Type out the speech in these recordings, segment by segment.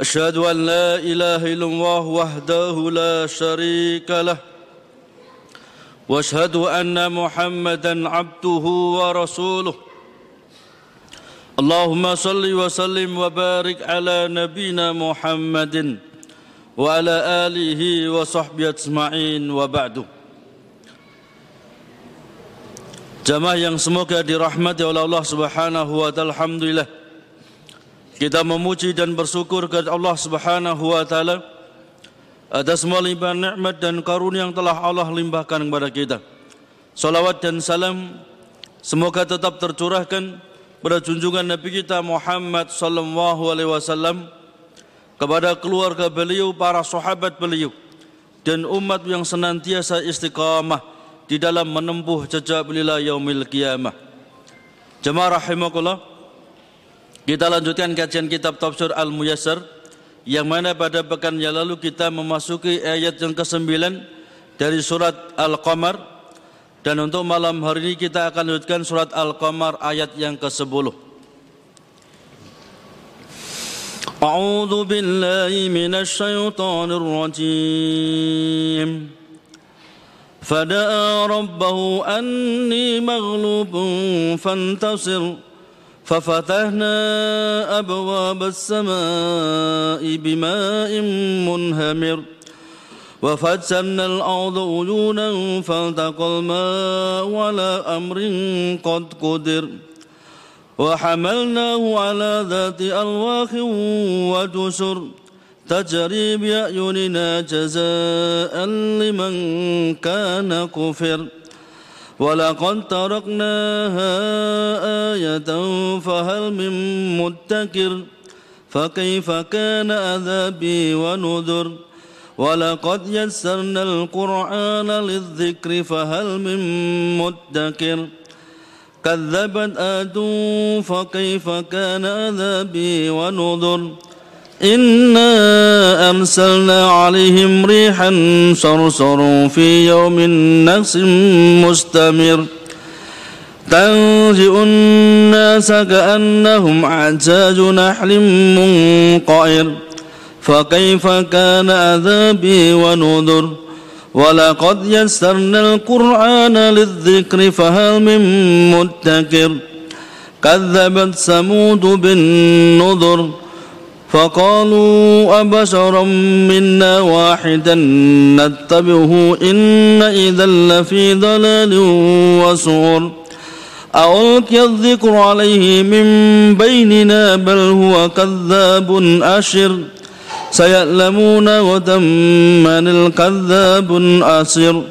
أشهد أن لا إله إلا الله وحده لا شريك له وأشهد أن محمدا عبده ورسوله اللهم صل وسلم وبارك على نبينا محمد وعلى آله وصحبه أجمعين وبعد Jamaah yang semoga dirahmati oleh Allah Subhanahu wa taala alhamdulillah kita memuji dan bersyukur kepada Allah Subhanahu wa taala atas semua limpahan nikmat dan karunia yang telah Allah limpahkan kepada kita. Salawat dan salam semoga tetap tercurahkan pada junjungan Nabi kita Muhammad sallallahu alaihi wasallam kepada keluarga beliau, para sahabat beliau dan umat yang senantiasa istiqamah di dalam menempuh jejak beliau yaumil qiyamah. Jemaah rahimakumullah, kita lanjutkan kajian kitab Tafsir Al-Muyassar yang mana pada pekan yang lalu kita memasuki ayat yang ke-9 dari surat Al-Qamar dan untuk malam hari ini kita akan lanjutkan surat Al-Qamar ayat yang ke-10. أعوذ بالله من الشيطان الرجيم فدعا ربه أني مغلوب فانتصر ففتحنا أبواب السماء بماء منهمر وفجرنا الأرض عيونا فالتقى الماء على أمر قد قدر وحملناه على ذات ألواح وجسر تجري بأعيننا جزاء لمن كان كفر ولقد تركناها آية فهل من مدكر فكيف كان عذابي ونذر ولقد يسرنا القرآن للذكر فهل من مدكر كذبت آد فكيف كان عذابي ونذر إنا أرسلنا عليهم ريحا صرصر في يوم نفس مستمر. تنزئ الناس كأنهم أعجاج نحل منقعر. فكيف كان عذابي ونذر؟ ولقد يسرنا القرآن للذكر فهل من مدكر؟ كذبت ثمود بالنذر. فقالوا أبشرا منا واحدا نتبعه إن إذا لفي ضلال وسعر. ألقي الذكر عليه من بيننا بل هو كذاب أشر. سيعلمون غدا من الكذاب الأشر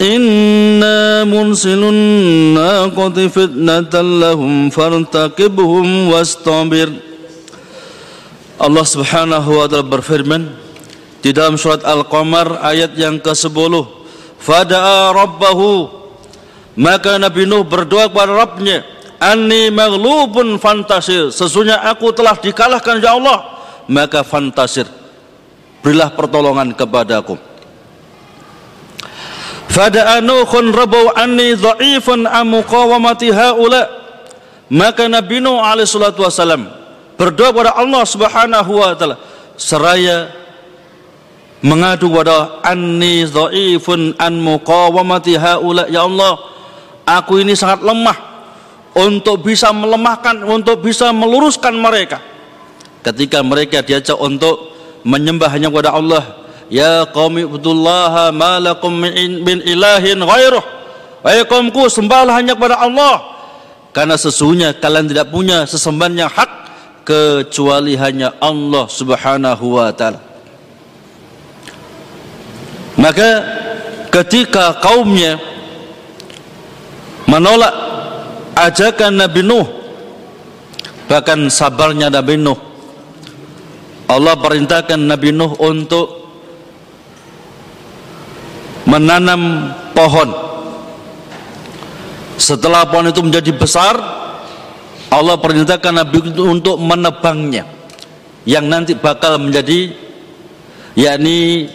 إنا مرسل الناقة فتنة لهم فارتقبهم واستبر Allah Subhanahu wa taala berfirman di dalam surat Al-Qamar ayat yang ke-10 Fada'a rabbahu. Maka Nabi Nuh berdoa kepada Rabbnya Anni maghlubun fantasir. Sesungguhnya aku telah dikalahkan ya Allah. Maka fantasir berilah pertolongan kepadaku. Fada'a Nuhun rabbahu anni dha'ifun amuqawamati haula. Maka Nabi Nuh alaihi salatu wasalam berdoa kepada Allah Subhanahu wa taala. Seraya mengadu kepada anni dhaifun an muqawamati haula. Ya Allah aku ini sangat lemah untuk bisa melemahkan untuk bisa meluruskan mereka. Ketika mereka diajak untuk menyembah hanya kepada Allah ya qaumi ibudullah ma lakum min ilahin ghairuh. Wahai kaumku sembahlah hanya kepada Allah. Karena sesungguhnya kalian tidak punya sesembahan yang hak kecuali hanya Allah Subhanahu wa taala. Maka ketika kaumnya menolak ajakan Nabi Nuh bahkan sabarnya Nabi Nuh Allah perintahkan Nabi Nuh untuk menanam pohon setelah pohon itu menjadi besar Allah perintahkan Nabi untuk menebangnya yang nanti bakal menjadi yakni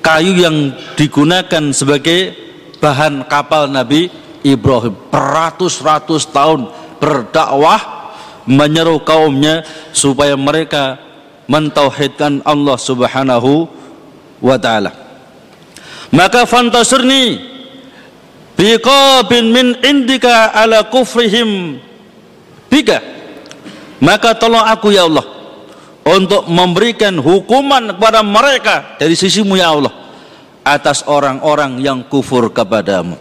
kayu yang digunakan sebagai bahan kapal Nabi Ibrahim beratus-ratus tahun berdakwah menyeru kaumnya supaya mereka mentauhidkan Allah Subhanahu wa taala. Maka fantasirni biqabin min indika ala kufrihim bika. Maka tolong aku ya Allah untuk memberikan hukuman kepada mereka dari sisimu ya Allah atas orang-orang yang kufur kepadamu.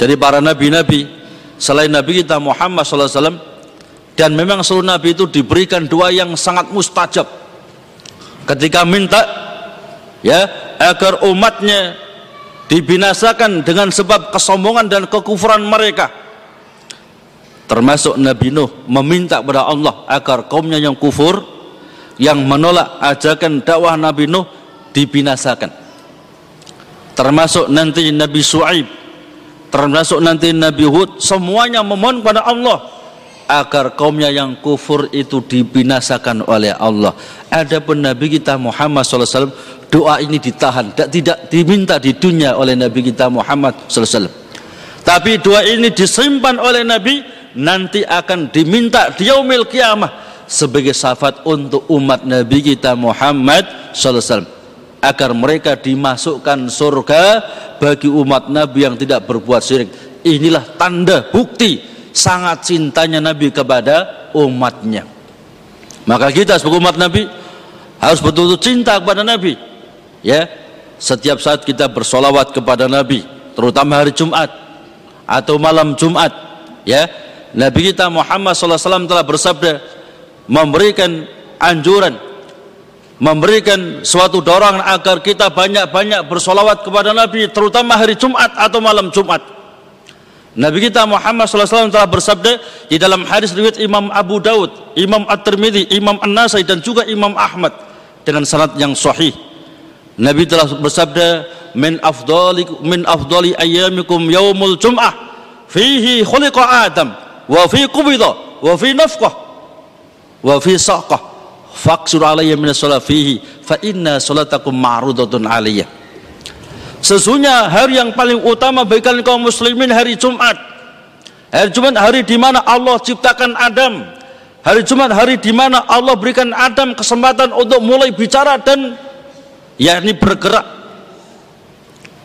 Dari para nabi-nabi selain Nabi kita Muhammad SAW dan memang seluruh nabi itu diberikan doa yang sangat mustajab ketika minta ya agar umatnya dibinasakan dengan sebab kesombongan dan kekufuran mereka termasuk Nabi Nuh meminta kepada Allah agar kaumnya yang kufur yang menolak ajakan dakwah Nabi Nuh dibinasakan termasuk nanti Nabi Su'aib termasuk nanti Nabi Hud semuanya memohon kepada Allah agar kaumnya yang kufur itu dibinasakan oleh Allah. Adapun Nabi kita Muhammad SAW doa ini ditahan, tidak, tidak diminta di dunia oleh Nabi kita Muhammad SAW. Tapi doa ini disimpan oleh Nabi nanti akan diminta di yaumil kiamah sebagai syafaat untuk umat Nabi kita Muhammad SAW agar mereka dimasukkan surga bagi umat Nabi yang tidak berbuat syirik. Inilah tanda bukti sangat cintanya Nabi kepada umatnya. Maka kita sebagai umat Nabi harus betul-betul cinta kepada Nabi ya. Setiap saat kita bersolawat kepada Nabi terutama hari Jumat atau malam Jumat ya Nabi kita Muhammad SAW telah bersabda memberikan anjuran memberikan suatu dorongan agar kita banyak-banyak bersolawat kepada Nabi terutama hari Jumat atau malam Jumat Nabi kita Muhammad SAW telah bersabda di dalam hadis riwayat Imam Abu Daud, Imam At-Tirmidzi, Imam An-Nasai dan juga Imam Ahmad dengan sanad yang sahih. Nabi telah bersabda, "Min afdali min afdali ayyamikum yaumul jum'ah fihi khuliqa Adam wa fi qubida wa fi nafqah wa fi saqah faqsur alayya min as fihi fa inna salatakum ma'rudatun alayya." Sesungguhnya hari yang paling utama bagi kalian kaum muslimin hari Jumat. Hari Jumat hari di mana Allah ciptakan Adam. Hari Jumat hari di mana Allah berikan Adam kesempatan untuk mulai bicara dan yakni bergerak.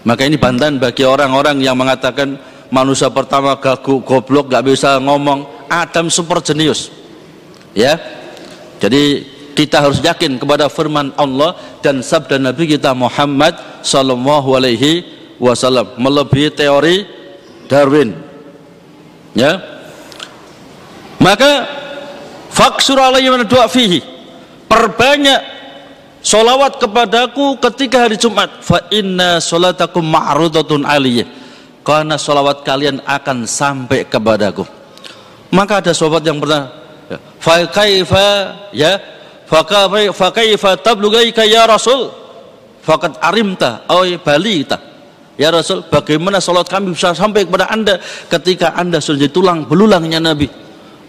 Maka ini bantahan bagi orang-orang yang mengatakan manusia pertama gagu goblok gak bisa ngomong. Adam super jenius. Ya. Jadi kita harus yakin kepada firman Allah dan sabda Nabi kita Muhammad sallallahu alaihi wasallam melebihi teori Darwin. Ya. Maka faksur doa fihi. Perbanyak solawat kepadaku ketika hari Jumat. Fa inna solatakum ma'rudatun aliyah karena solawat kalian akan sampai kepadaku. Maka ada sobat yang pernah ya, fa kaifa ya tablugaika ya Rasul? Fakat arimta oi balita. Ya Rasul bagaimana salat kami bisa sampai kepada anda ketika anda sudah jadi tulang belulangnya Nabi?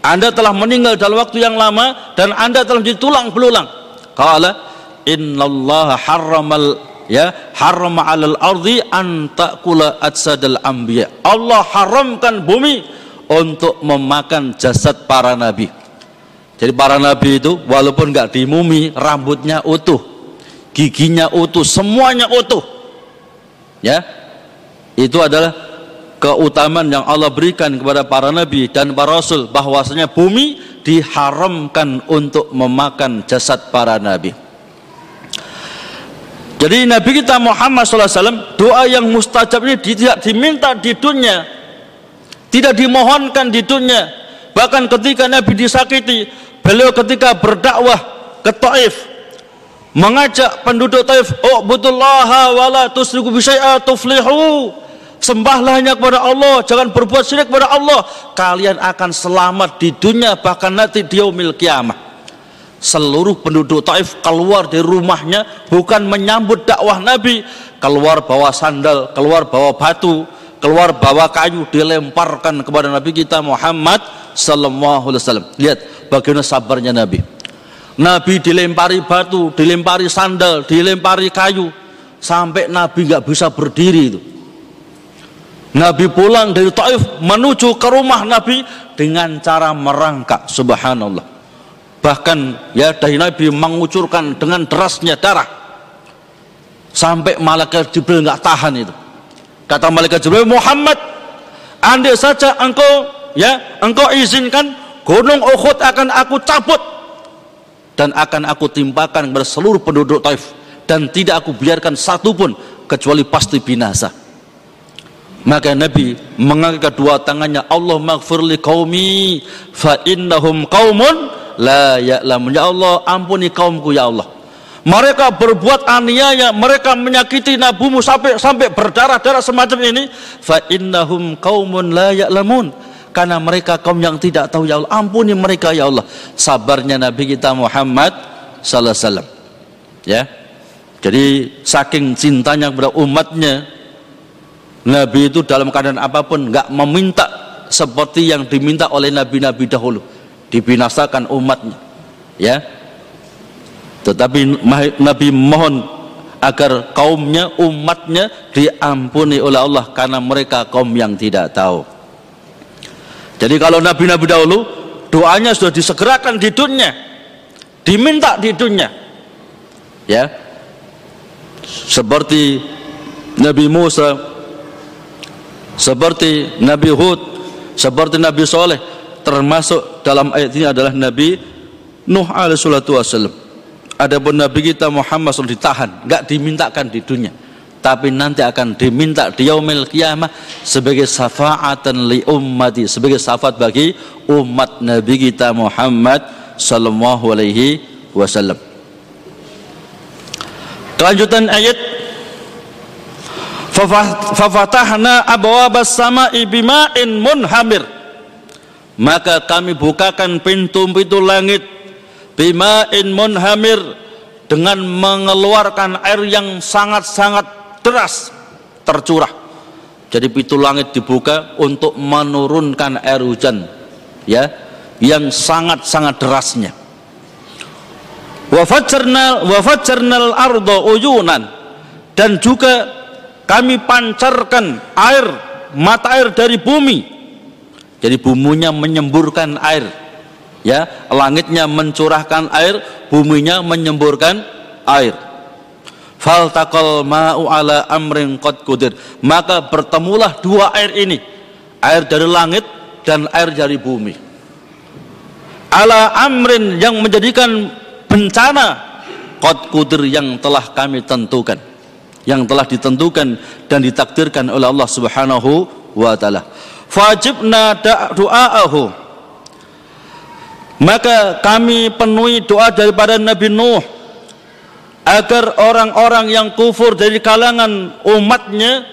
Anda telah meninggal dalam waktu yang lama dan anda telah menjadi tulang belulang. Kala innallaha harramal ya harrama alal ardi an ta'kula atsadal anbiya Allah haramkan bumi untuk memakan jasad para nabi jadi para nabi itu walaupun nggak dimumi, rambutnya utuh, giginya utuh, semuanya utuh. Ya, itu adalah keutamaan yang Allah berikan kepada para nabi dan para rasul bahwasanya bumi diharamkan untuk memakan jasad para nabi. Jadi Nabi kita Muhammad SAW doa yang mustajab ini tidak diminta di dunia, tidak dimohonkan di dunia. Bahkan ketika Nabi disakiti, beliau ketika berdakwah ke Taif mengajak penduduk Taif oh butullaha wala tusriku bisyai'a tuflihu. Sembahlah hanya kepada Allah jangan berbuat syirik kepada Allah. Kalian akan selamat di dunia bahkan nanti di yaumil kiamah seluruh penduduk Taif keluar dari rumahnya bukan menyambut dakwah Nabi. Keluar bawa sandal keluar bawa batu keluar bawa kayu dilemparkan kepada Nabi kita Muhammad sallallahu alaihi wasallam. Lihat bagaimana sabarnya Nabi. Nabi dilempari batu dilempari sandal dilempari kayu sampai Nabi nggak bisa berdiri itu. Nabi pulang dari Taif menuju ke rumah Nabi dengan cara merangkak subhanallah bahkan ya dari Nabi mengucurkan dengan derasnya darah. Sampai malaikat Jibril nggak tahan itu. Kata malaikat Jibril Muhammad andai saja engkau ya engkau izinkan gunung Uhud akan aku cabut dan akan aku timpakan kepada seluruh penduduk Taif dan tidak aku biarkan satu pun kecuali pasti binasa. Maka Nabi mengangkat kedua tangannya Allah maghfirli qaumi fa innahum qaumun la ya Allah ampuni kaumku ya Allah. Mereka berbuat aniaya mereka menyakiti nabimu sampai sampai berdarah-darah semacam ini. Fa innahum qaumun la ya'lamun. Karena mereka kaum yang tidak tahu ya Allah. Ampuni mereka ya Allah. Sabarnya nabi kita Muhammad sallallahu alaihi ya. Jadi saking cintanya kepada umatnya Nabi itu dalam keadaan apa pun nggak meminta seperti yang diminta oleh nabi-nabi dahulu dibinasakan umatnya ya. Tetapi Nabi mohon agar kaumnya umatnya diampuni oleh Allah karena mereka kaum yang tidak tahu. Jadi kalau Nabi-Nabi dahulu doanya sudah disegerakan di dunia diminta di dunia ya. Seperti Nabi Musa seperti Nabi Hud seperti Nabi Soleh termasuk dalam ayat ini adalah Nabi Nuh alaihi salatu wasallam. Adapun Nabi kita Muhammad SAW ditahan, enggak dimintakan di dunia. Tapi nanti akan diminta di yaumil kiamah sebagai syafaatan li ummati, sebagai syafaat bagi umat Nabi kita Muhammad sallallahu alaihi wasallam. Kelanjutan ayat Fafatahna abwabas sama'i bima'in munhamir maka kami bukakan pintu-pintu langit bima'in munhamir dengan mengeluarkan air yang sangat-sangat deras tercurah. Jadi pintu langit dibuka untuk menurunkan air hujan ya yang sangat-sangat derasnya. Wafajjarnal wafajjarnal ardo uyunan. Dan juga kami pancarkan air mata air dari bumi jadi bumunya menyemburkan air. Ya langitnya mencurahkan air buminya menyemburkan air. Faltaqal ma'u ala amrin qad kudir maka bertemulah dua air ini. Air dari langit dan air dari bumi. Ala amrin yang menjadikan bencana qad kudir yang telah kami tentukan. Yang telah ditentukan dan ditakdirkan oleh Allah Subhanahu wa taala fajibna doa'ahu maka kami penuhi doa daripada Nabi Nuh agar orang-orang yang kufur dari kalangan umatnya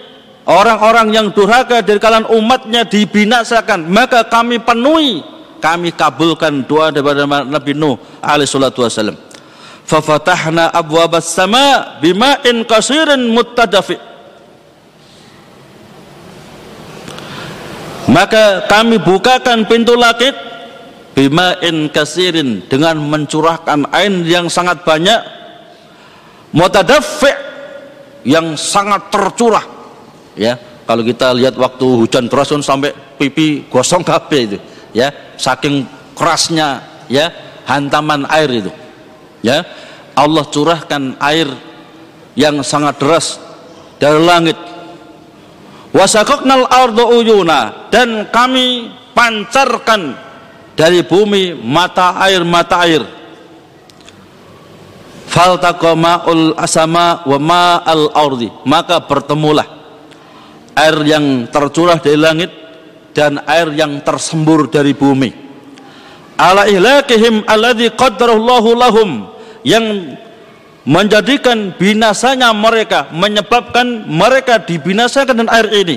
orang-orang yang durhaka dari kalangan umatnya dibinasakan. Maka kami penuhi kami kabulkan doa daripada Nabi Nuh alaihi salatu wasallam fafatahna abwabas sama bima'in kasirin muttadafi maka kami bukakan pintu langit bima'in kasirin dengan mencurahkan air yang sangat banyak mutadaffi' yang sangat tercurah. Ya kalau kita lihat waktu hujan deras sampai pipi gosong kabeh itu ya saking kerasnya ya hantaman air itu ya. Allah curahkan air yang sangat deras dari langit wasakoknal ardo uyuna. Dan kami pancarkan dari bumi mata air mata air. Faltaqama'ul asama wa ma'al ardi. Maka bertemulah air yang tercurah dari langit dan air yang tersembur dari bumi. Ala ihlakihim alladhi qaddarallahu lahum. Yang menjadikan binasanya mereka menyebabkan mereka dibinasakan dengan air ini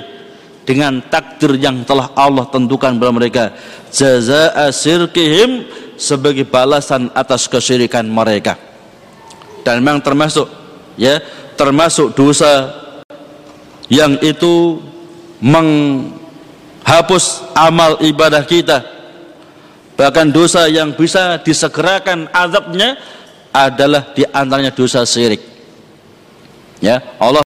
dengan takdir yang telah Allah tentukan kepada mereka. Jazaa sirkihim sebagai balasan atas kesyirikan mereka. Dan memang termasuk ya termasuk dosa yang itu menghapus amal ibadah kita. Bahkan dosa yang bisa disegerakan azabnya adalah di antaranya dosa syirik. Ya Allah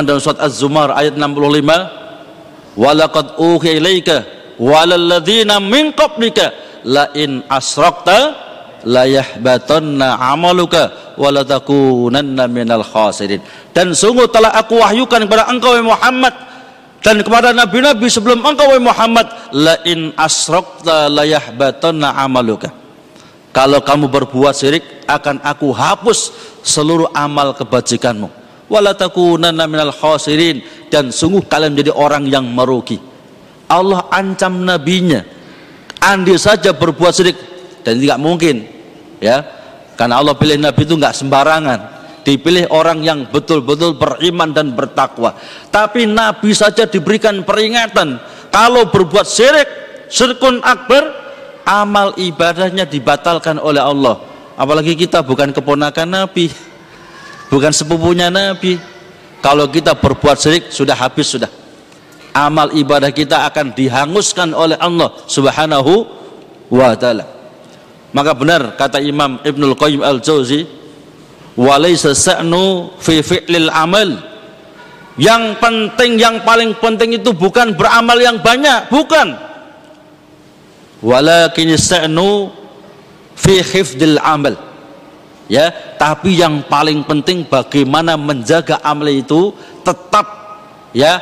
dalam surat Az-Zumar ayat 65 walaqad uhiya ilaika walal ladzina min qablika la in asrakta la yahbatanna amaluka wa la takunanna minal khasirin. Dan sungguh telah aku wahyukan kepada engkau Muhammad dan kepada nabi-nabi sebelum engkau Muhammad la in asrakta la amaluka. Kalau kamu berbuat syirik akan aku hapus seluruh amal kebajikanmu. Wala takunanna minal khasirin. Dan sungguh kalian menjadi orang yang merugi. Allah ancam nabinya. Andai saja berbuat syirik dan tidak mungkin ya. Karena Allah pilih nabi itu nggak sembarangan. Dipilih orang yang betul-betul beriman dan bertakwa. Tapi nabi saja diberikan peringatan kalau berbuat syirik syirkun akbar amal ibadahnya dibatalkan oleh Allah. Apalagi kita bukan keponakan nabi bukan sepupunya nabi. Kalau kita berbuat syirik sudah habis sudah. Amal ibadah kita akan dihanguskan oleh Allah Subhanahu wa taala. Maka benar kata Imam Ibnul Qayyim Al-Jauzi, "Walaysa sa'nu fi fi'lil amal." Yang penting, yang paling penting itu bukan beramal yang banyak, bukan. Walakin sa'nu fi hifdil amal. Ya, tapi yang paling penting bagaimana menjaga amal itu tetap ya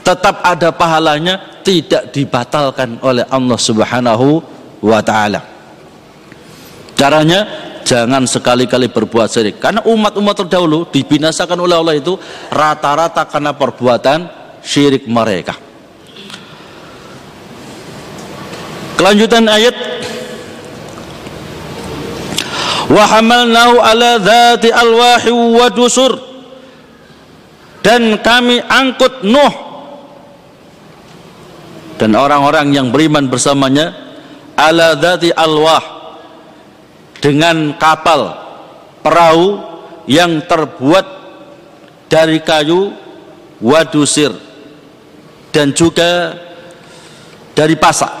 tetap ada pahalanya tidak dibatalkan oleh Allah Subhanahu wa taala. Caranya jangan sekali-kali berbuat syirik. Karena umat-umat terdahulu dibinasakan oleh Allah itu rata-rata karena perbuatan syirik mereka. Kelanjutan ayat. Wa hamalnahu ala dzati alwahi wa dusur. Dan kami angkut Nuh dan orang-orang yang beriman bersamanya ala dzati alwah dengan kapal perahu yang terbuat dari kayu wadusir dan juga dari pasak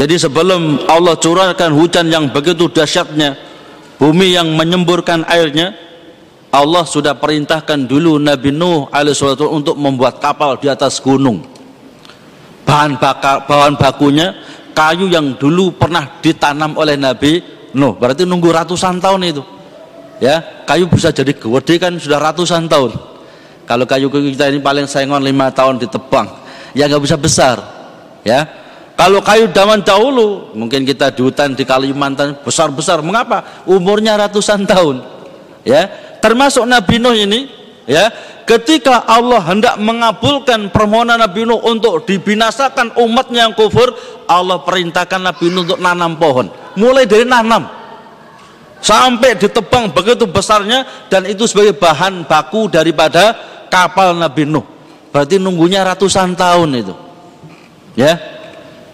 jadi sebelum Allah curahkan hujan yang begitu dahsyatnya bumi yang menyemburkan airnya Allah sudah perintahkan dulu Nabi Nuh alaihissalatu untuk membuat kapal di atas gunung. Bahan bakar, bahan bakunya kayu yang dulu pernah ditanam oleh Nabi Nuh. Berarti nunggu ratusan tahun itu. Ya, kayu bisa jadi gede kan sudah ratusan tahun. Kalau kayu kita ini paling sayangon lima tahun ditebang, ya nggak bisa besar. Ya, kalau kayu zaman dahulu, mungkin kita di hutan di Kalimantan besar-besar. Mengapa? Umurnya ratusan tahun. Ya, termasuk Nabi Nuh ini ya ketika Allah hendak mengabulkan permohonan Nabi Nuh untuk dibinasakan umatnya yang kufur Allah perintahkan Nabi Nuh untuk nanam pohon. Mulai dari nanam. Sampai ditebang begitu besarnya dan itu sebagai bahan baku daripada kapal Nabi Nuh. Berarti nunggunya ratusan tahun itu. Ya.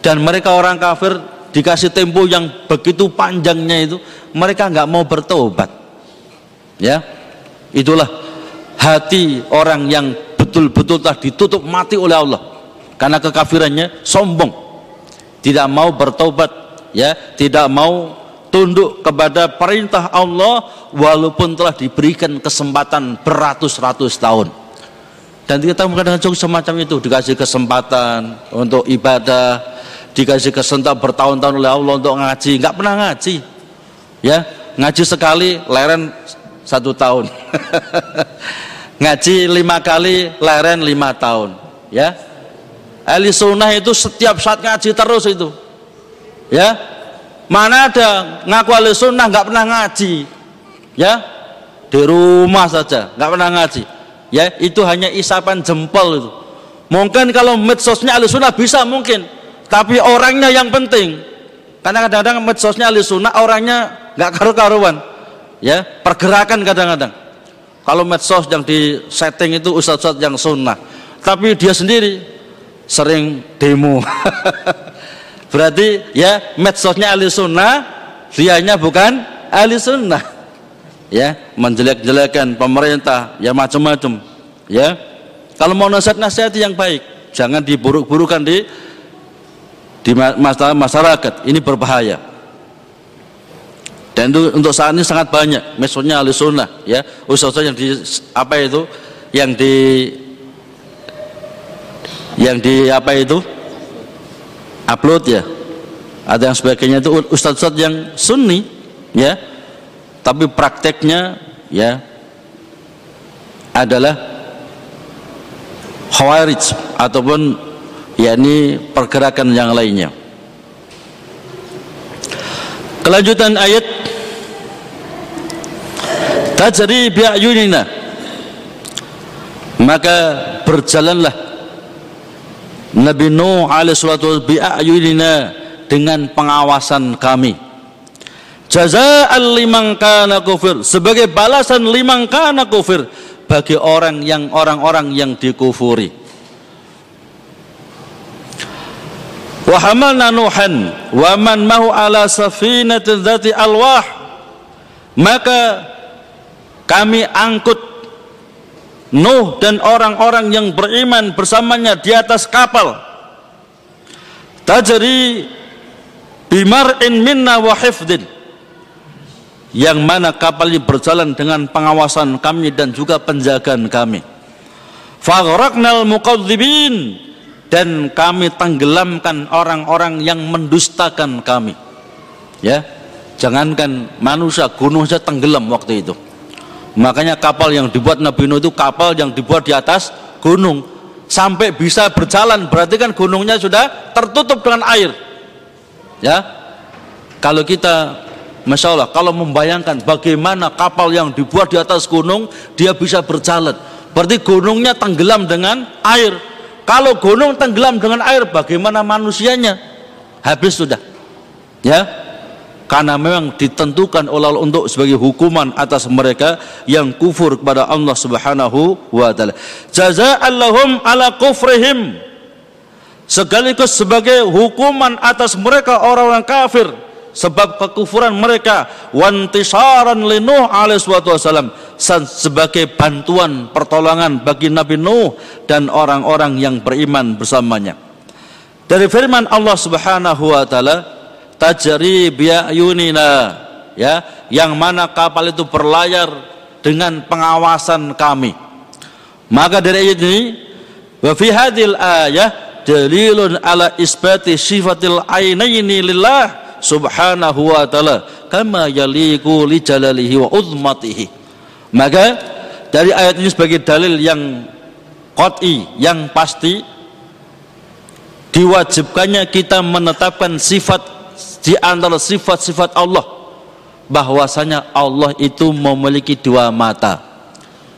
Dan mereka orang kafir dikasih tempo yang begitu panjangnya itu mereka nggak mau bertobat. Ya. Itulah hati orang yang betul-betul telah ditutup mati oleh Allah. Karena kekafirannya sombong. Tidak mau bertobat ya. Tidak mau tunduk kepada perintah Allah walaupun telah diberikan kesempatan beratus-ratus tahun. Dan kita kadang cukup semacam itu dikasih kesempatan untuk ibadah dikasih kesempatan bertahun-tahun oleh Allah untuk ngaji. Nggak pernah ngaji ya. Ngaji sekali leren satu tahun ngaji lima kali leren lima tahun ya. Ahli sunnah itu setiap saat ngaji terus itu ya. Mana ada ngaku ahli sunnah nggak pernah ngaji ya. Di rumah saja nggak pernah ngaji ya. Itu hanya isapan jempol itu. Mungkin kalau medsosnya ahli sunnah bisa mungkin tapi orangnya yang penting. Karena kadang-kadang medsosnya ahli sunnah orangnya nggak karu-karuan. Ya, pergerakan kadang-kadang. Kalau medsos yang di setting itu ustadz-ustadz yang sunnah, tapi dia sendiri sering demo. Berarti ya medsosnya ahli sunnah, dianya bukan ahli sunnah. Ya, menjelek-jelekan pemerintah, ya macam-macam. Ya, kalau mau nasihat nasihat yang baik, jangan diburuk-burukan di di masyarakat. Ini berbahaya. Dan itu untuk saat ini sangat banyak. Maksudnya ahli sunnah ya. Usaha yang di apa itu? Yang di yang di apa itu? Upload ya. Ada yang sebagainya. Itu ustadz-ustadz yang sunni ya. Tapi prakteknya ya adalah khawarij ataupun yakni pergerakan yang lainnya. Kelanjutan ayat tajri bi'ayunina maka berjalanlah Nabi Nuh alaihi salatu bi'ayunina dengan pengawasan kami. Jaza'an liman kana kufir. Sebagai balasan liman kana kufir bagi orang yang orang-orang yang dikufuri. Wa hamalna nuhan wa man mahu ala safinatin dzati alwah. Maka kami angkut Nuh dan orang-orang yang beriman bersamanya di atas kapal. Tajri bimar'in minna wa hifdin. Yang mana kapal ini berjalan dengan pengawasan kami dan juga penjagaan kami. Faghraqnal muqadzibin dan kami tenggelamkan orang-orang yang mendustakan kami. Ya jangankan manusia gunung saja tenggelam waktu itu Makanya kapal yang dibuat Nabi Nuh itu kapal yang dibuat di atas gunung sampai bisa berjalan berarti kan gunungnya sudah tertutup dengan air. Ya. Kalau kita Masya Allah, kalau membayangkan bagaimana kapal yang dibuat di atas gunung, dia bisa berjalan. Berarti gunungnya tenggelam dengan air. Kalau gunung tenggelam dengan air, bagaimana manusianya? Habis sudah. Ya, karena memang ditentukan oleh Allah untuk sebagai hukuman atas mereka yang kufur kepada Allah Subhanahu wa taala. Jazaa'an lahum ala kufrihim sekaligus sebagai hukuman atas mereka orang-orang kafir sebab kekufuran mereka wantisaran li Nuh alaihi wasallam sebagai bantuan pertolongan bagi Nabi Nuh dan orang-orang yang beriman bersamanya. Dari firman Allah Subhanahu wa taala tajri biayunina ya yang mana kapal itu berlayar dengan pengawasan kami. Maka dari ayat ini wa fi hadhil ayah dalilun ala isbati sifatil ainaini lillah subhanahu wa ta'ala kama yaliku li jalalihi wa uzmatihi. Maka dari ayat ini sebagai dalil yang qat'i yang pasti diwajibkannya kita menetapkan sifat di antara sifat-sifat Allah bahwasanya Allah itu memiliki dua mata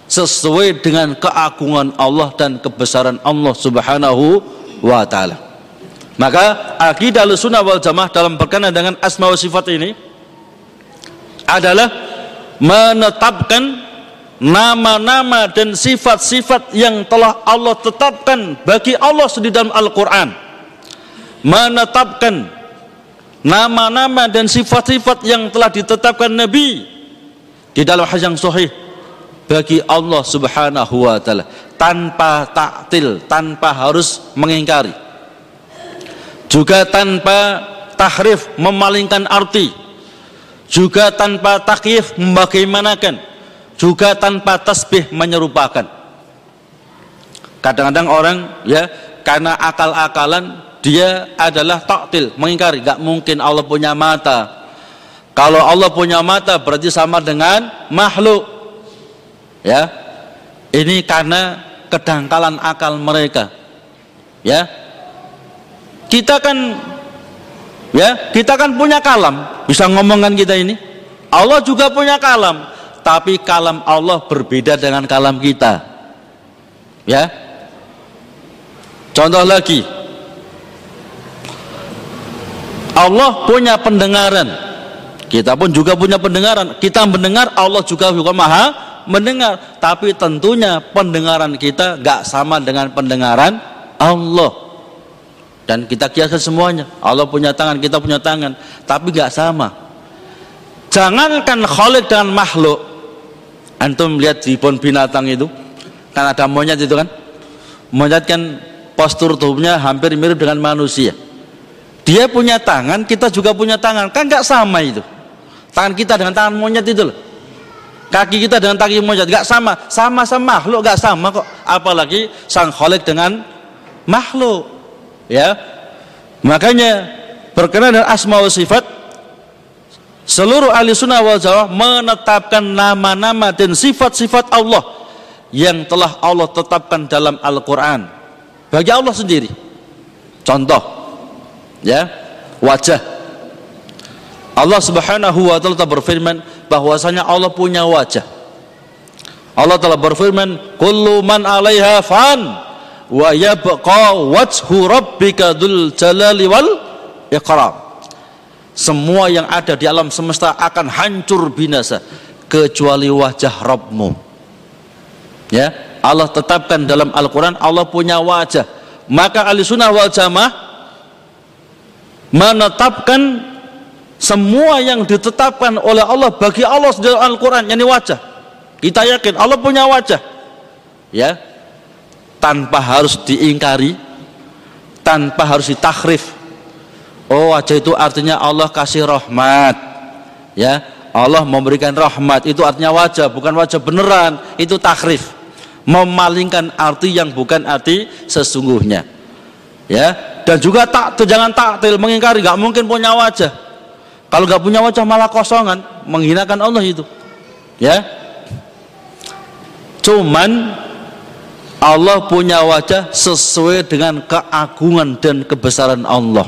sesuai dengan keagungan Allah dan kebesaran Allah Subhanahu wa taala. Maka akidah sunnah wal Jamaah dalam berkenaan dengan asma wa sifat ini adalah menetapkan nama-nama dan sifat-sifat yang telah Allah tetapkan bagi Allah di dalam Al-Qur'an. Menetapkan nama-nama dan sifat-sifat yang telah ditetapkan Nabi di dalam hadis yang sahih bagi Allah Subhanahu wa taala tanpa taktil, tanpa harus mengingkari. Juga tanpa tahrif memalingkan arti. Juga tanpa takyif membagaimanakan. Juga tanpa tasbih menyerupakan. Kadang-kadang orang ya karena akal-akalan dia adalah taktil, mengingkari. Gak mungkin Allah punya mata. Kalau Allah punya mata berarti sama dengan makhluk. Ya. Ini karena kedangkalan akal mereka. Ya. Kita kan ya, kita kan punya kalam, bisa ngomongkan kita ini. Allah juga punya kalam, tapi kalam Allah berbeda dengan kalam kita. Ya. Contoh lagi, Allah punya pendengaran Kita pun juga punya pendengaran. Kita mendengar, Allah juga juga maha mendengar. Tapi tentunya pendengaran kita gak sama dengan pendengaran Allah. Dan kita kiaskan semuanya. Allah punya tangan, kita punya tangan. Tapi gak sama. Jangankan Khalid dengan makhluk. Antum lihat di pon binatang itu. Kan ada monyet itu kan. Monyet kan postur tubuhnya hampir mirip dengan manusia. Dia punya tangan, kita juga punya tangan. Kan gak sama itu. Tangan kita dengan tangan monyet itu loh. Kaki kita dengan kaki monyet gak sama. Sama-sama makhluk gak sama kok. Apalagi sang kholik dengan makhluk ya. Makanya berkenaan dengan asma wa sifat seluruh ahli sunnah wal jawah menetapkan nama-nama dan sifat-sifat Allah yang telah Allah tetapkan dalam Al-Quran. Bagi Allah sendiri. Contoh ya wajah Allah Subhanahu wa taala berfirman bahwasanya Allah punya wajah. Allah telah berfirman, "Kullu man 'alaiha fan wa yabqa wajhu rabbika dzul jalali wal ikram." Semua yang ada di alam semesta akan hancur binasa kecuali wajah Rabbmu. Ya, Allah tetapkan dalam Al-Qur'an Allah punya wajah. Maka ahli sunnah wal jamaah menetapkan semua yang ditetapkan oleh Allah bagi Allah di Al-Quran yakni wajah. Kita yakin Allah punya wajah. Ya. Tanpa harus diingkari tanpa harus ditakrif. Oh wajah itu artinya Allah kasih rahmat. Ya. Allah memberikan rahmat itu artinya wajah bukan wajah beneran itu takrif. Memalingkan arti yang bukan arti sesungguhnya ya dan juga tak jangan taktil mengingkari nggak mungkin punya wajah kalau nggak punya wajah malah kosongan, menghinakan Allah itu. Ya. Cuman Allah punya wajah sesuai dengan keagungan dan kebesaran Allah.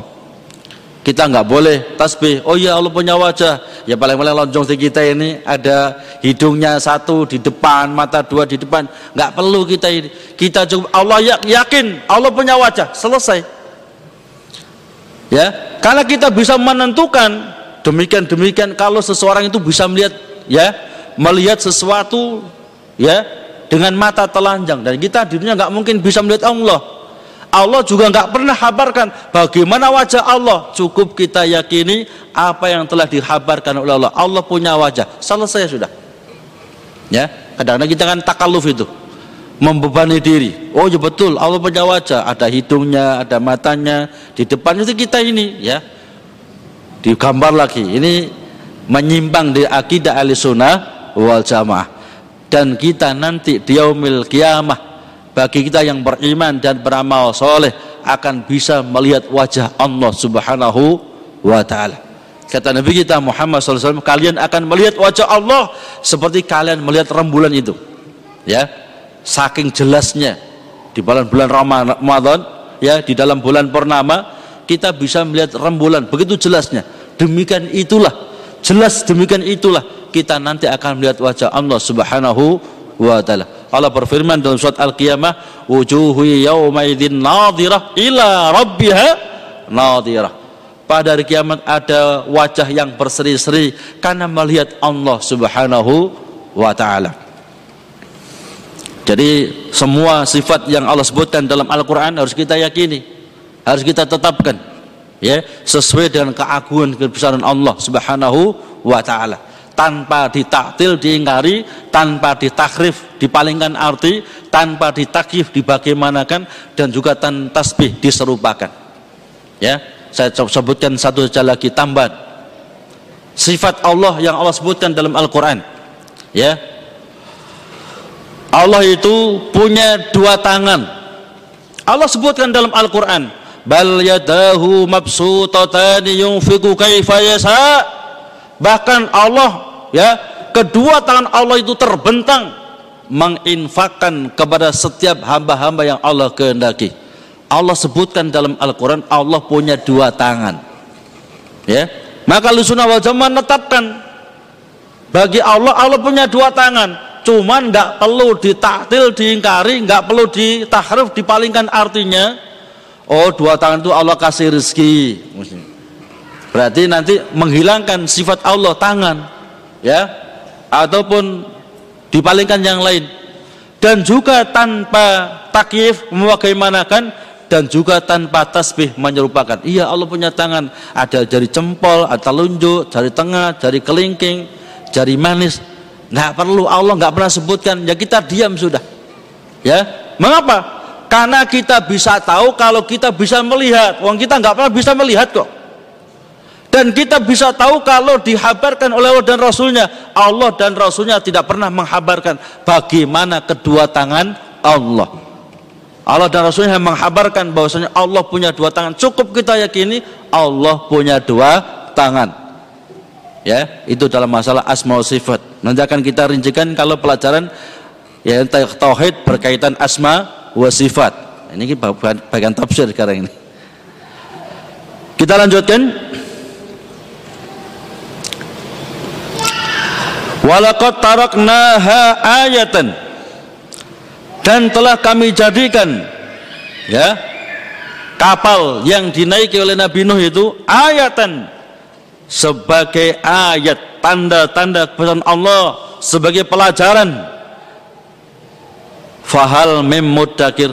Kita nggak boleh tasbih. Oh iya Allah punya wajah. Ya paling-paling lonjong di kita ini ada hidungnya satu di depan, mata dua di depan. Nggak perlu kita. Kita cukup Allah ya, yakin Allah punya wajah. Selesai. Ya, karena kita bisa menentukan demikian demikian kalau seseorang itu bisa melihat ya melihat sesuatu ya dengan mata telanjang dan kita di dunia nggak mungkin bisa melihat Allah Allah juga nggak pernah habarkan bagaimana wajah Allah? Cukup kita yakini apa yang telah dihabarkan oleh Allah. Allah punya wajah. Selesai sudah. Ya kadang-kadang kita kan takaluf itu. Membebani diri. Oh ya betul Allah punya wajah. Ada hidungnya ada matanya. Di depan itu kita ini ya. Digambar lagi. Ini menyimpang di akidah ahli sunnah wal jamaah. Dan kita nanti di kiamah bagi kita yang beriman dan beramal soleh akan bisa melihat wajah Allah subhanahu wa ta'ala. Kata Nabi kita Muhammad SAW kalian akan melihat wajah Allah seperti kalian melihat rembulan itu. Ya. Saking jelasnya di bulan-bulan Ramadan ya di dalam bulan purnama kita bisa melihat rembulan. Begitu jelasnya. Demikian itulah. Jelas demikian itulah kita nanti akan melihat wajah Allah subhanahu wa ta'ala Allah berfirman dalam surat Al-Qiyamah wujuhu yawmaidin nadhirah ila rabbiha nadhirah pada hari kiamat ada wajah yang berseri-seri karena melihat Allah subhanahu wa ta'ala. Jadi semua sifat yang Allah sebutkan dalam Al-Quran harus kita yakini harus kita tetapkan ya sesuai dengan keagungan kebesaran Allah Subhanahu wa taala tanpa ditaktil diingkari tanpa ditakrif dipalingkan arti tanpa ditakif dibagaimanakan dan juga tan tasbih diserupakan. Ya saya sebutkan satu saja lagi tambahan. Sifat Allah yang Allah sebutkan dalam Al-Qur'an. Ya. Allah itu punya dua tangan. Allah sebutkan dalam Al-Qur'an bal yadahu mabsutatani yunfiqu kaifa bahkan Allah ya kedua tangan Allah itu terbentang menginfakkan kepada setiap hamba-hamba yang Allah kehendaki. Allah sebutkan dalam Al-Quran Allah punya dua tangan. Ya maka Lusuna wal Jamaah menetapkan bagi Allah Allah punya dua tangan. Cuman nggak perlu ditaktil diingkari nggak perlu ditahrif dipalingkan artinya Oh dua tangan itu Allah kasih rezeki. Berarti nanti menghilangkan sifat Allah tangan ya ataupun dipalingkan yang lain. Dan juga tanpa takyif membagaimanakan dan juga tanpa tasbih menyerupakan. Iya Allah punya tangan. Ada jari jempol ada telunjuk jari tengah jari kelingking jari manis. Nggak perlu Allah nggak pernah sebutkan. Ya kita diam sudah. Ya mengapa? Karena kita bisa tahu kalau kita bisa melihat. Uang kita nggak pernah bisa melihat kok dan kita bisa tahu kalau dihabarkan oleh Allah dan Rasulnya Allah dan Rasulnya tidak pernah menghabarkan bagaimana kedua tangan Allah Allah dan Rasulnya menghabarkan bahwasanya Allah punya dua tangan. Cukup kita yakini Allah punya dua tangan. Ya, itu dalam masalah asma sifat. Nanti akan kita rincikan kalau pelajaran ya tauhid berkaitan asma wa sifat. Ini bagian tafsir sekarang ini. Kita lanjutkan. Walaqad taraknaha ayatan. Dan telah kami jadikan ya kapal yang dinaiki oleh Nabi Nuh itu ayatan sebagai ayat tanda-tanda kebesaran Allah sebagai pelajaran. Fahal mim mudakir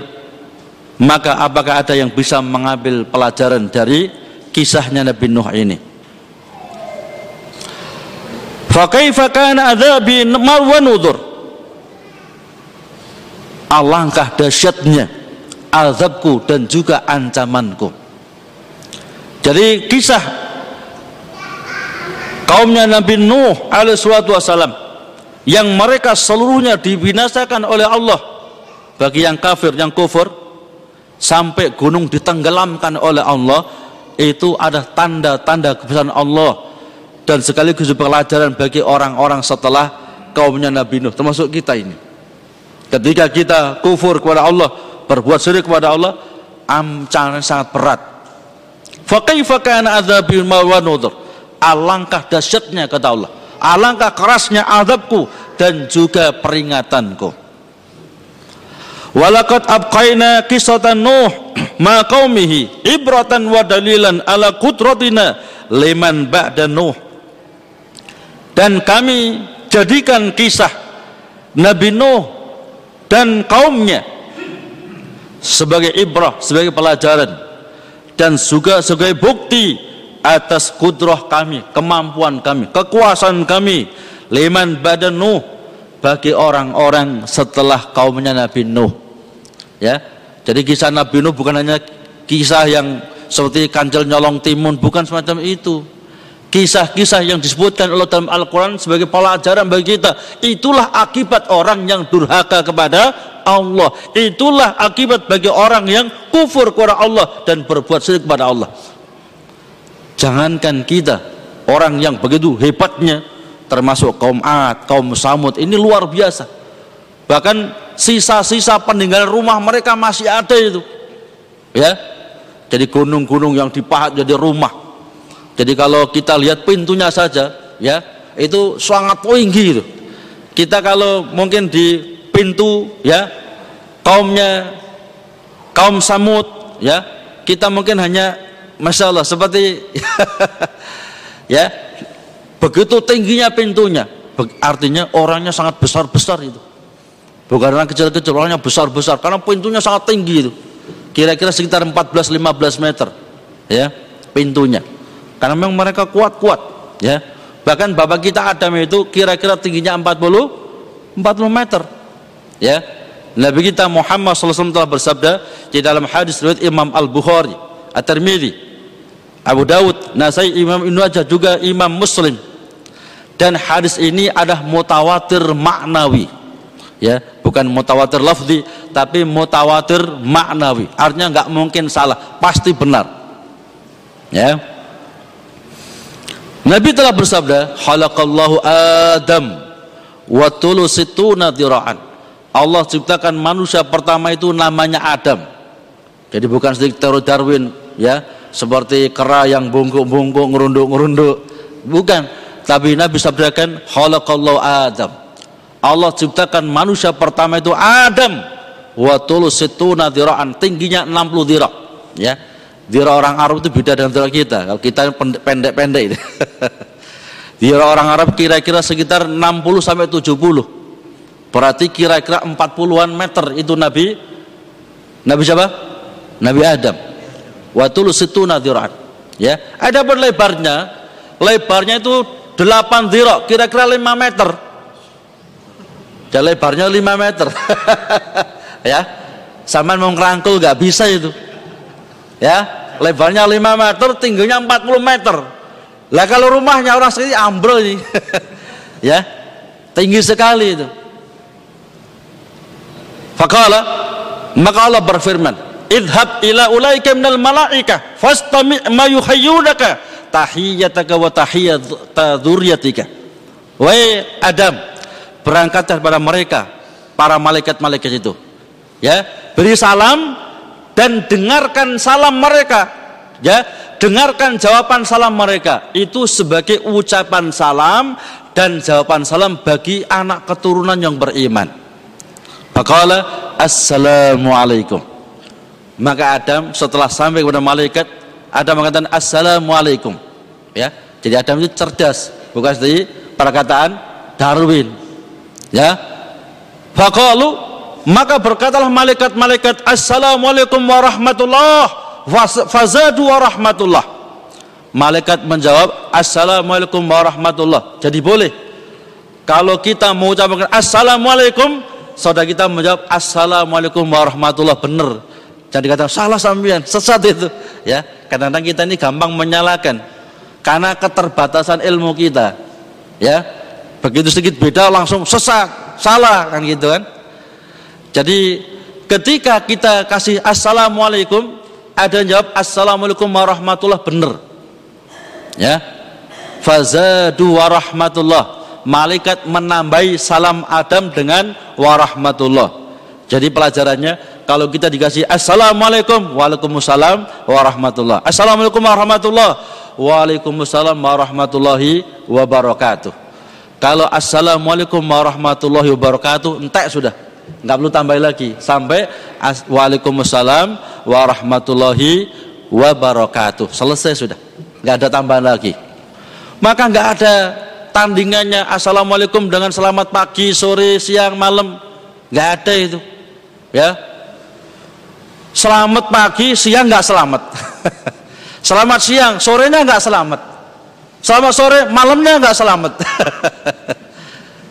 maka apakah ada yang bisa mengambil pelajaran dari kisahnya Nabi Nuh ini fa kana adzabi alangkah dahsyatnya azabku dan juga ancamanku. Jadi kisah kaumnya Nabi Nuh alaihi wasallam yang mereka seluruhnya dibinasakan oleh Allah bagi yang kafir yang kufur sampai gunung ditenggelamkan oleh Allah itu ada tanda-tanda kebesaran Allah dan sekaligus pelajaran bagi orang-orang setelah kaumnya Nabi Nuh termasuk kita ini Ketika kita kufur kepada Allah, berbuat syirik kepada Allah, ancaman sangat berat. Fa kaifa kana adzabi wa Alangkah dahsyatnya kata Allah. Alangkah kerasnya azabku dan juga peringatanku. Walaqad abqaina qissatan Nuh ma qaumihi ibratan wa dalilan ala qudratina liman ba'da Nuh. Dan kami jadikan kisah Nabi Nuh dan kaumnya sebagai ibrah, sebagai pelajaran dan juga sebagai bukti atas kudrah kami, kemampuan kami, kekuasaan kami liman badan Nuh bagi orang-orang setelah kaumnya Nabi Nuh. Ya. Jadi kisah Nabi Nuh bukan hanya kisah yang seperti kancil nyolong timun, bukan semacam itu kisah-kisah yang disebutkan Allah dalam Al-Quran sebagai pelajaran bagi kita. Itulah akibat orang yang durhaka kepada Allah. Itulah akibat bagi orang yang kufur kepada Allah dan berbuat syirik kepada Allah. Jangankan kita orang yang begitu hebatnya termasuk kaum Ad, kaum Samud ini luar biasa. Bahkan sisa-sisa peninggalan rumah mereka masih ada itu. Ya? Jadi gunung-gunung yang dipahat jadi rumah jadi kalau kita lihat pintunya saja, ya itu sangat tinggi itu. Kita kalau mungkin di pintu, ya kaumnya kaum Samud, ya kita mungkin hanya masya Allah seperti ya begitu tingginya pintunya, artinya orangnya sangat besar besar itu. Bukan orang kecil-kecil, orangnya besar-besar karena pintunya sangat tinggi itu. Kira-kira sekitar 14-15 meter ya pintunya karena memang mereka kuat-kuat ya. Bahkan bapak kita Adam itu kira-kira tingginya 40 40 meter ya. Nabi kita Muhammad SAW telah bersabda di dalam hadis riwayat Imam Al-Bukhari At-Tirmidzi Abu Dawud Nasai Imam Ibnu Majah juga Imam Muslim. Dan hadis ini adalah mutawatir maknawi ya. Bukan mutawatir lafzi tapi mutawatir maknawi. Artinya nggak mungkin salah pasti benar ya Nabi telah bersabda, "Khalaqallahu Adam wa tulusituna dira'an." Allah ciptakan manusia pertama itu namanya Adam. Jadi bukan sedikit teori Darwin ya, seperti kera yang bungkuk-bungkuk, ngerunduk-ngerunduk. Bukan. Tapi Nabi sabdakan, "Khalaqallahu Adam." Allah ciptakan manusia pertama itu Adam wa tulusituna dira'an, tingginya 60 dira', ya. Dira orang Arab itu beda dengan dira kita. Kalau kita pendek-pendek dira orang Arab kira-kira sekitar 60 sampai 70. Berarti kira-kira 40-an meter itu Nabi Nabi siapa? Nabi Adam. Wa situna dira'an. Ya, ada lebarnya. Lebarnya itu 8 dira, kira-kira 5 meter. Dan lebarnya 5 meter. ya. Sama mau ngerangkul nggak bisa itu ya lebarnya 5 meter tingginya 40 meter. Lah kalau rumahnya orang sekali ambrol ini. Ya tinggi sekali itu. Fakala maka Allah berfirman idhab ila ulaika minal malaika fastami ma yuhayyunaka tahiyyataka wa tahiyyata dzurriyyatika wahai Adam berangkat kepada mereka para malaikat-malaikat itu. Ya beri salam dan dengarkan salam mereka. Ya dengarkan jawaban salam mereka. Itu sebagai ucapan salam dan jawaban salam bagi anak keturunan yang beriman. Faqala assalamualaikum. Maka Adam setelah sampai kepada malaikat Adam mengatakan assalamualaikum. Ya jadi Adam itu cerdas bukan seperti perkataan Darwin. Ya Faqalu maka berkatalah malaikat-malaikat Assalamualaikum warahmatullah. Fazadu warahmatullah. Malaikat menjawab Assalamualaikum warahmatullah. Jadi boleh. Kalau kita mengucapkan Assalamualaikum Saudara kita menjawab Assalamualaikum warahmatullah. Benar. Jadi kata salah sampean. Sesat itu ya. Kadang-kadang kita ini gampang menyalahkan Karena keterbatasan ilmu kita Ya. Begitu sedikit beda langsung sesat Salah kan gitu kan jadi ketika kita kasih assalamualaikum, ada yang jawab assalamualaikum warahmatullah benar. Ya. Fazadu warahmatullah. Malaikat menambahi salam Adam dengan warahmatullah. Jadi pelajarannya kalau kita dikasih assalamualaikum waalaikumsalam warahmatullah. Assalamualaikum warahmatullah waalaikumsalam warahmatullahi wabarakatuh. Kalau assalamualaikum warahmatullahi wabarakatuh entek sudah nggak perlu tambah lagi. Sampai waalaikumsalam warahmatullahi wabarakatuh. Selesai sudah. Nggak ada tambahan lagi. Maka nggak ada tandingannya assalamualaikum dengan selamat pagi sore siang malam. Nggak ada itu. Ya. Selamat pagi siang nggak selamat. Selamat siang sorenya nggak selamat. Selamat sore malamnya nggak selamat.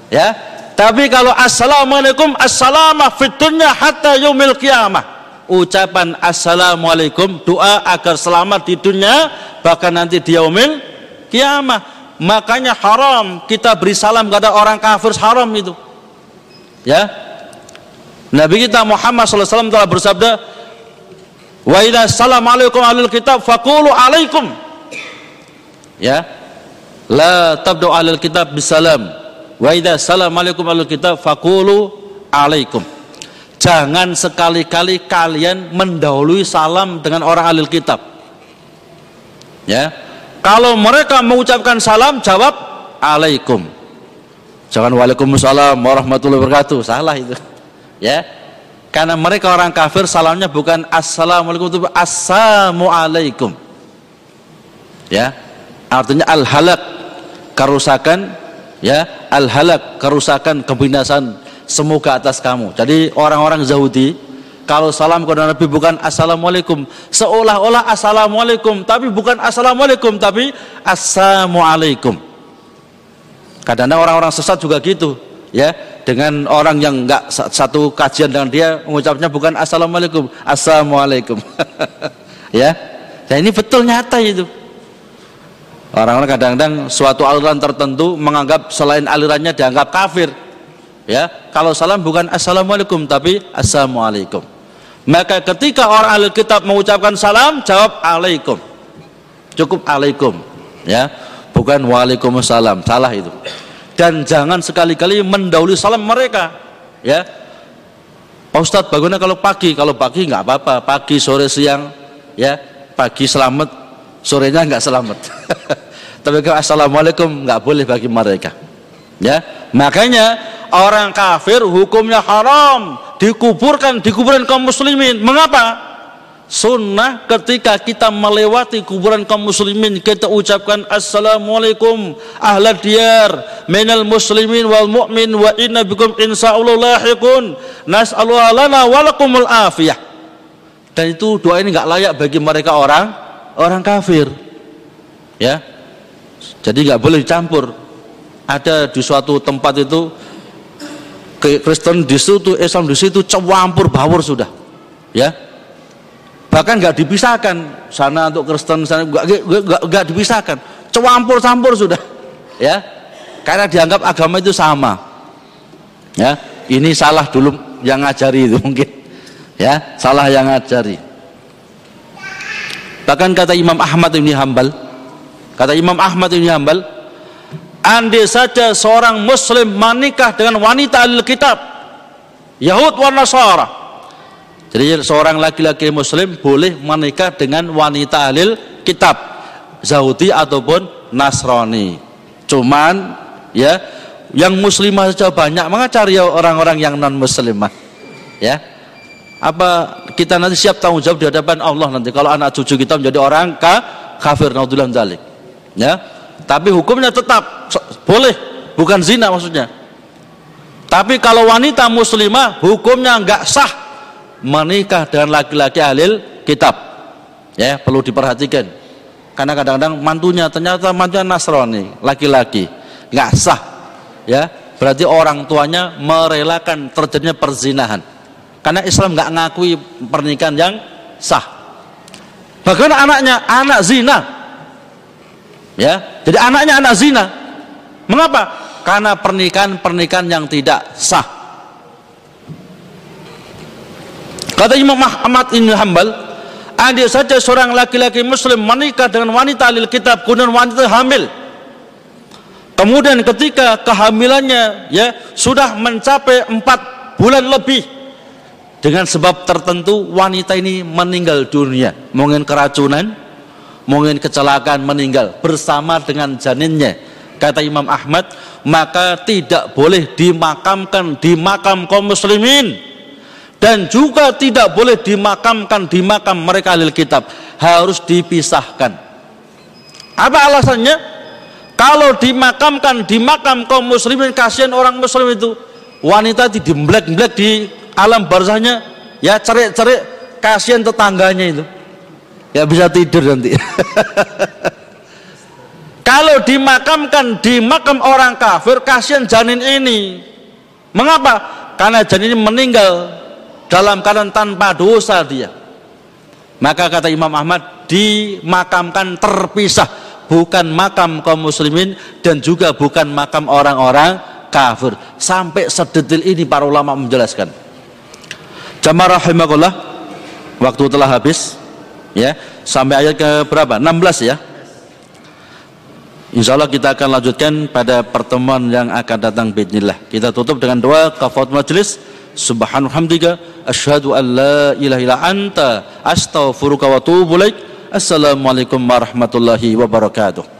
Ya tapi kalau assalamualaikum assalamu fitunya hatta yaumil kiamah. Ucapan assalamualaikum doa agar selamat di dunia bahkan nanti di yaumil kiamah. Makanya haram kita beri salam kepada orang kafir haram itu. Ya. Nabi kita Muhammad SAW telah bersabda, "Wa idza assalamualaikum alil kitab faqulu alaikum." Ya. La tabdu alil kitab bisalam Wa idza assalamualaikum alal kitab faqulu alaikum. Jangan sekali-kali kalian mendahului salam dengan orang alil kitab. Ya. Kalau mereka mengucapkan salam jawab alaikum. Jangan waalaikumsalam warahmatullahi wabarakatuh. Salah itu. Ya. Karena mereka orang kafir salamnya bukan assalamualaikum tapi assalamualaikum. Ya. Artinya al halak kerusakan ya al halak kerusakan kebinasan semoga atas kamu. Jadi orang-orang Yahudi kalau salam kepada Nabi bukan assalamualaikum seolah-olah assalamualaikum tapi bukan assalamualaikum tapi assalamualaikum. Kadang-kadang orang-orang sesat juga gitu ya. Dengan orang yang enggak satu kajian dengan dia mengucapnya bukan assalamualaikum assalamualaikum. Ya. Dan ini betul nyata itu Orang-orang kadang-kadang suatu aliran tertentu menganggap selain alirannya dianggap kafir. Ya, kalau salam bukan assalamualaikum tapi assalamualaikum. Maka ketika orang ahli kitab mengucapkan salam, jawab alaikum. Cukup alaikum, ya. Bukan waalaikumsalam, salah itu. Dan jangan sekali-kali mendahului salam mereka, ya. Pak Ustadz, bagaimana kalau pagi? Kalau pagi nggak apa-apa, pagi, sore, siang, ya. Pagi selamat, sorenya nggak selamat. Tapi kalau assalamualaikum nggak boleh bagi mereka. Ya, makanya orang kafir hukumnya haram dikuburkan dikuburkan kaum muslimin. Mengapa? sunnah ketika kita melewati kuburan kaum muslimin kita ucapkan assalamualaikum ahla diyar minal muslimin wal mu'min wa inna bikum insyaallah lahiqun nas'alullah lana walakumul afiyah dan itu doa ini nggak layak bagi mereka orang orang kafir. Ya. Jadi nggak boleh dicampur. Ada di suatu tempat itu Kristen di situ Islam di situ campur bawur sudah. Ya. Bahkan nggak dipisahkan. Sana untuk Kristen sana nggak dipisahkan. Campur-campur sudah. Ya. Karena dianggap agama itu sama. Ya. Ini salah dulu yang ngajari itu mungkin. Ya. Salah yang ngajari bahkan kata Imam Ahmad ini Hambal kata Imam Ahmad ini Hambal andai saja seorang muslim menikah dengan wanita al-kitab Yahud wa Nasara jadi seorang laki-laki muslim boleh menikah dengan wanita alil kitab Yahudi ataupun Nasrani. Cuman ya yang muslimah saja banyak, maka cari orang-orang yang non muslimah. Ya. Apa kita nanti siap tanggung jawab di hadapan Allah nanti? Kalau anak cucu kita menjadi orang ka, kafir naudzubillah dzalik. Ya. Tapi hukumnya tetap. Boleh, bukan zina maksudnya. Tapi kalau wanita muslimah hukumnya enggak sah menikah dengan laki-laki alil kitab. Ya perlu diperhatikan. Karena kadang-kadang mantunya ternyata mantunya Nasrani laki-laki. Nggak sah. Ya? Berarti orang tuanya merelakan terjadinya perzinahan karena Islam nggak ngakui pernikahan yang sah. Bagaimana anaknya? Anak zina. Ya jadi anaknya anak zina. Mengapa? Karena pernikahan pernikahan yang tidak sah. Kata Imam Ahmad bin Hambal, ada saja seorang laki-laki muslim menikah dengan wanita alil kitab kemudian wanita hamil. Kemudian ketika kehamilannya ya sudah mencapai empat bulan lebih dengan sebab tertentu wanita ini meninggal dunia, mungkin keracunan, mungkin kecelakaan meninggal bersama dengan janinnya. Kata Imam Ahmad, maka tidak boleh dimakamkan di makam kaum muslimin. Dan juga tidak boleh dimakamkan di makam mereka ahli kitab. Harus dipisahkan. Apa alasannya? Kalau dimakamkan di makam kaum muslimin kasihan orang muslim itu. Wanita di dimblek-blek di alam barzahnya ya cerik-cerik kasihan tetangganya itu. Ya bisa tidur nanti. Kalau dimakamkan di makam orang kafir kasihan janin ini. Mengapa? Karena janin ini meninggal dalam keadaan tanpa dosa dia. Maka kata Imam Ahmad dimakamkan terpisah. Bukan makam kaum muslimin dan juga bukan makam orang-orang kafir. Sampai sedetil ini para ulama menjelaskan jamaah rahimahullah waktu telah habis ya. Sampai ayat ke berapa? 16 ya. Insya Allah kita akan lanjutkan pada pertemuan yang akan datang Bismillah kita tutup dengan doa kafat majlis. Subhanahu asyhadu an la ilaha illa anta astaghfiruka wa atubu ilaik. Assalamualaikum warahmatullahi wabarakatuh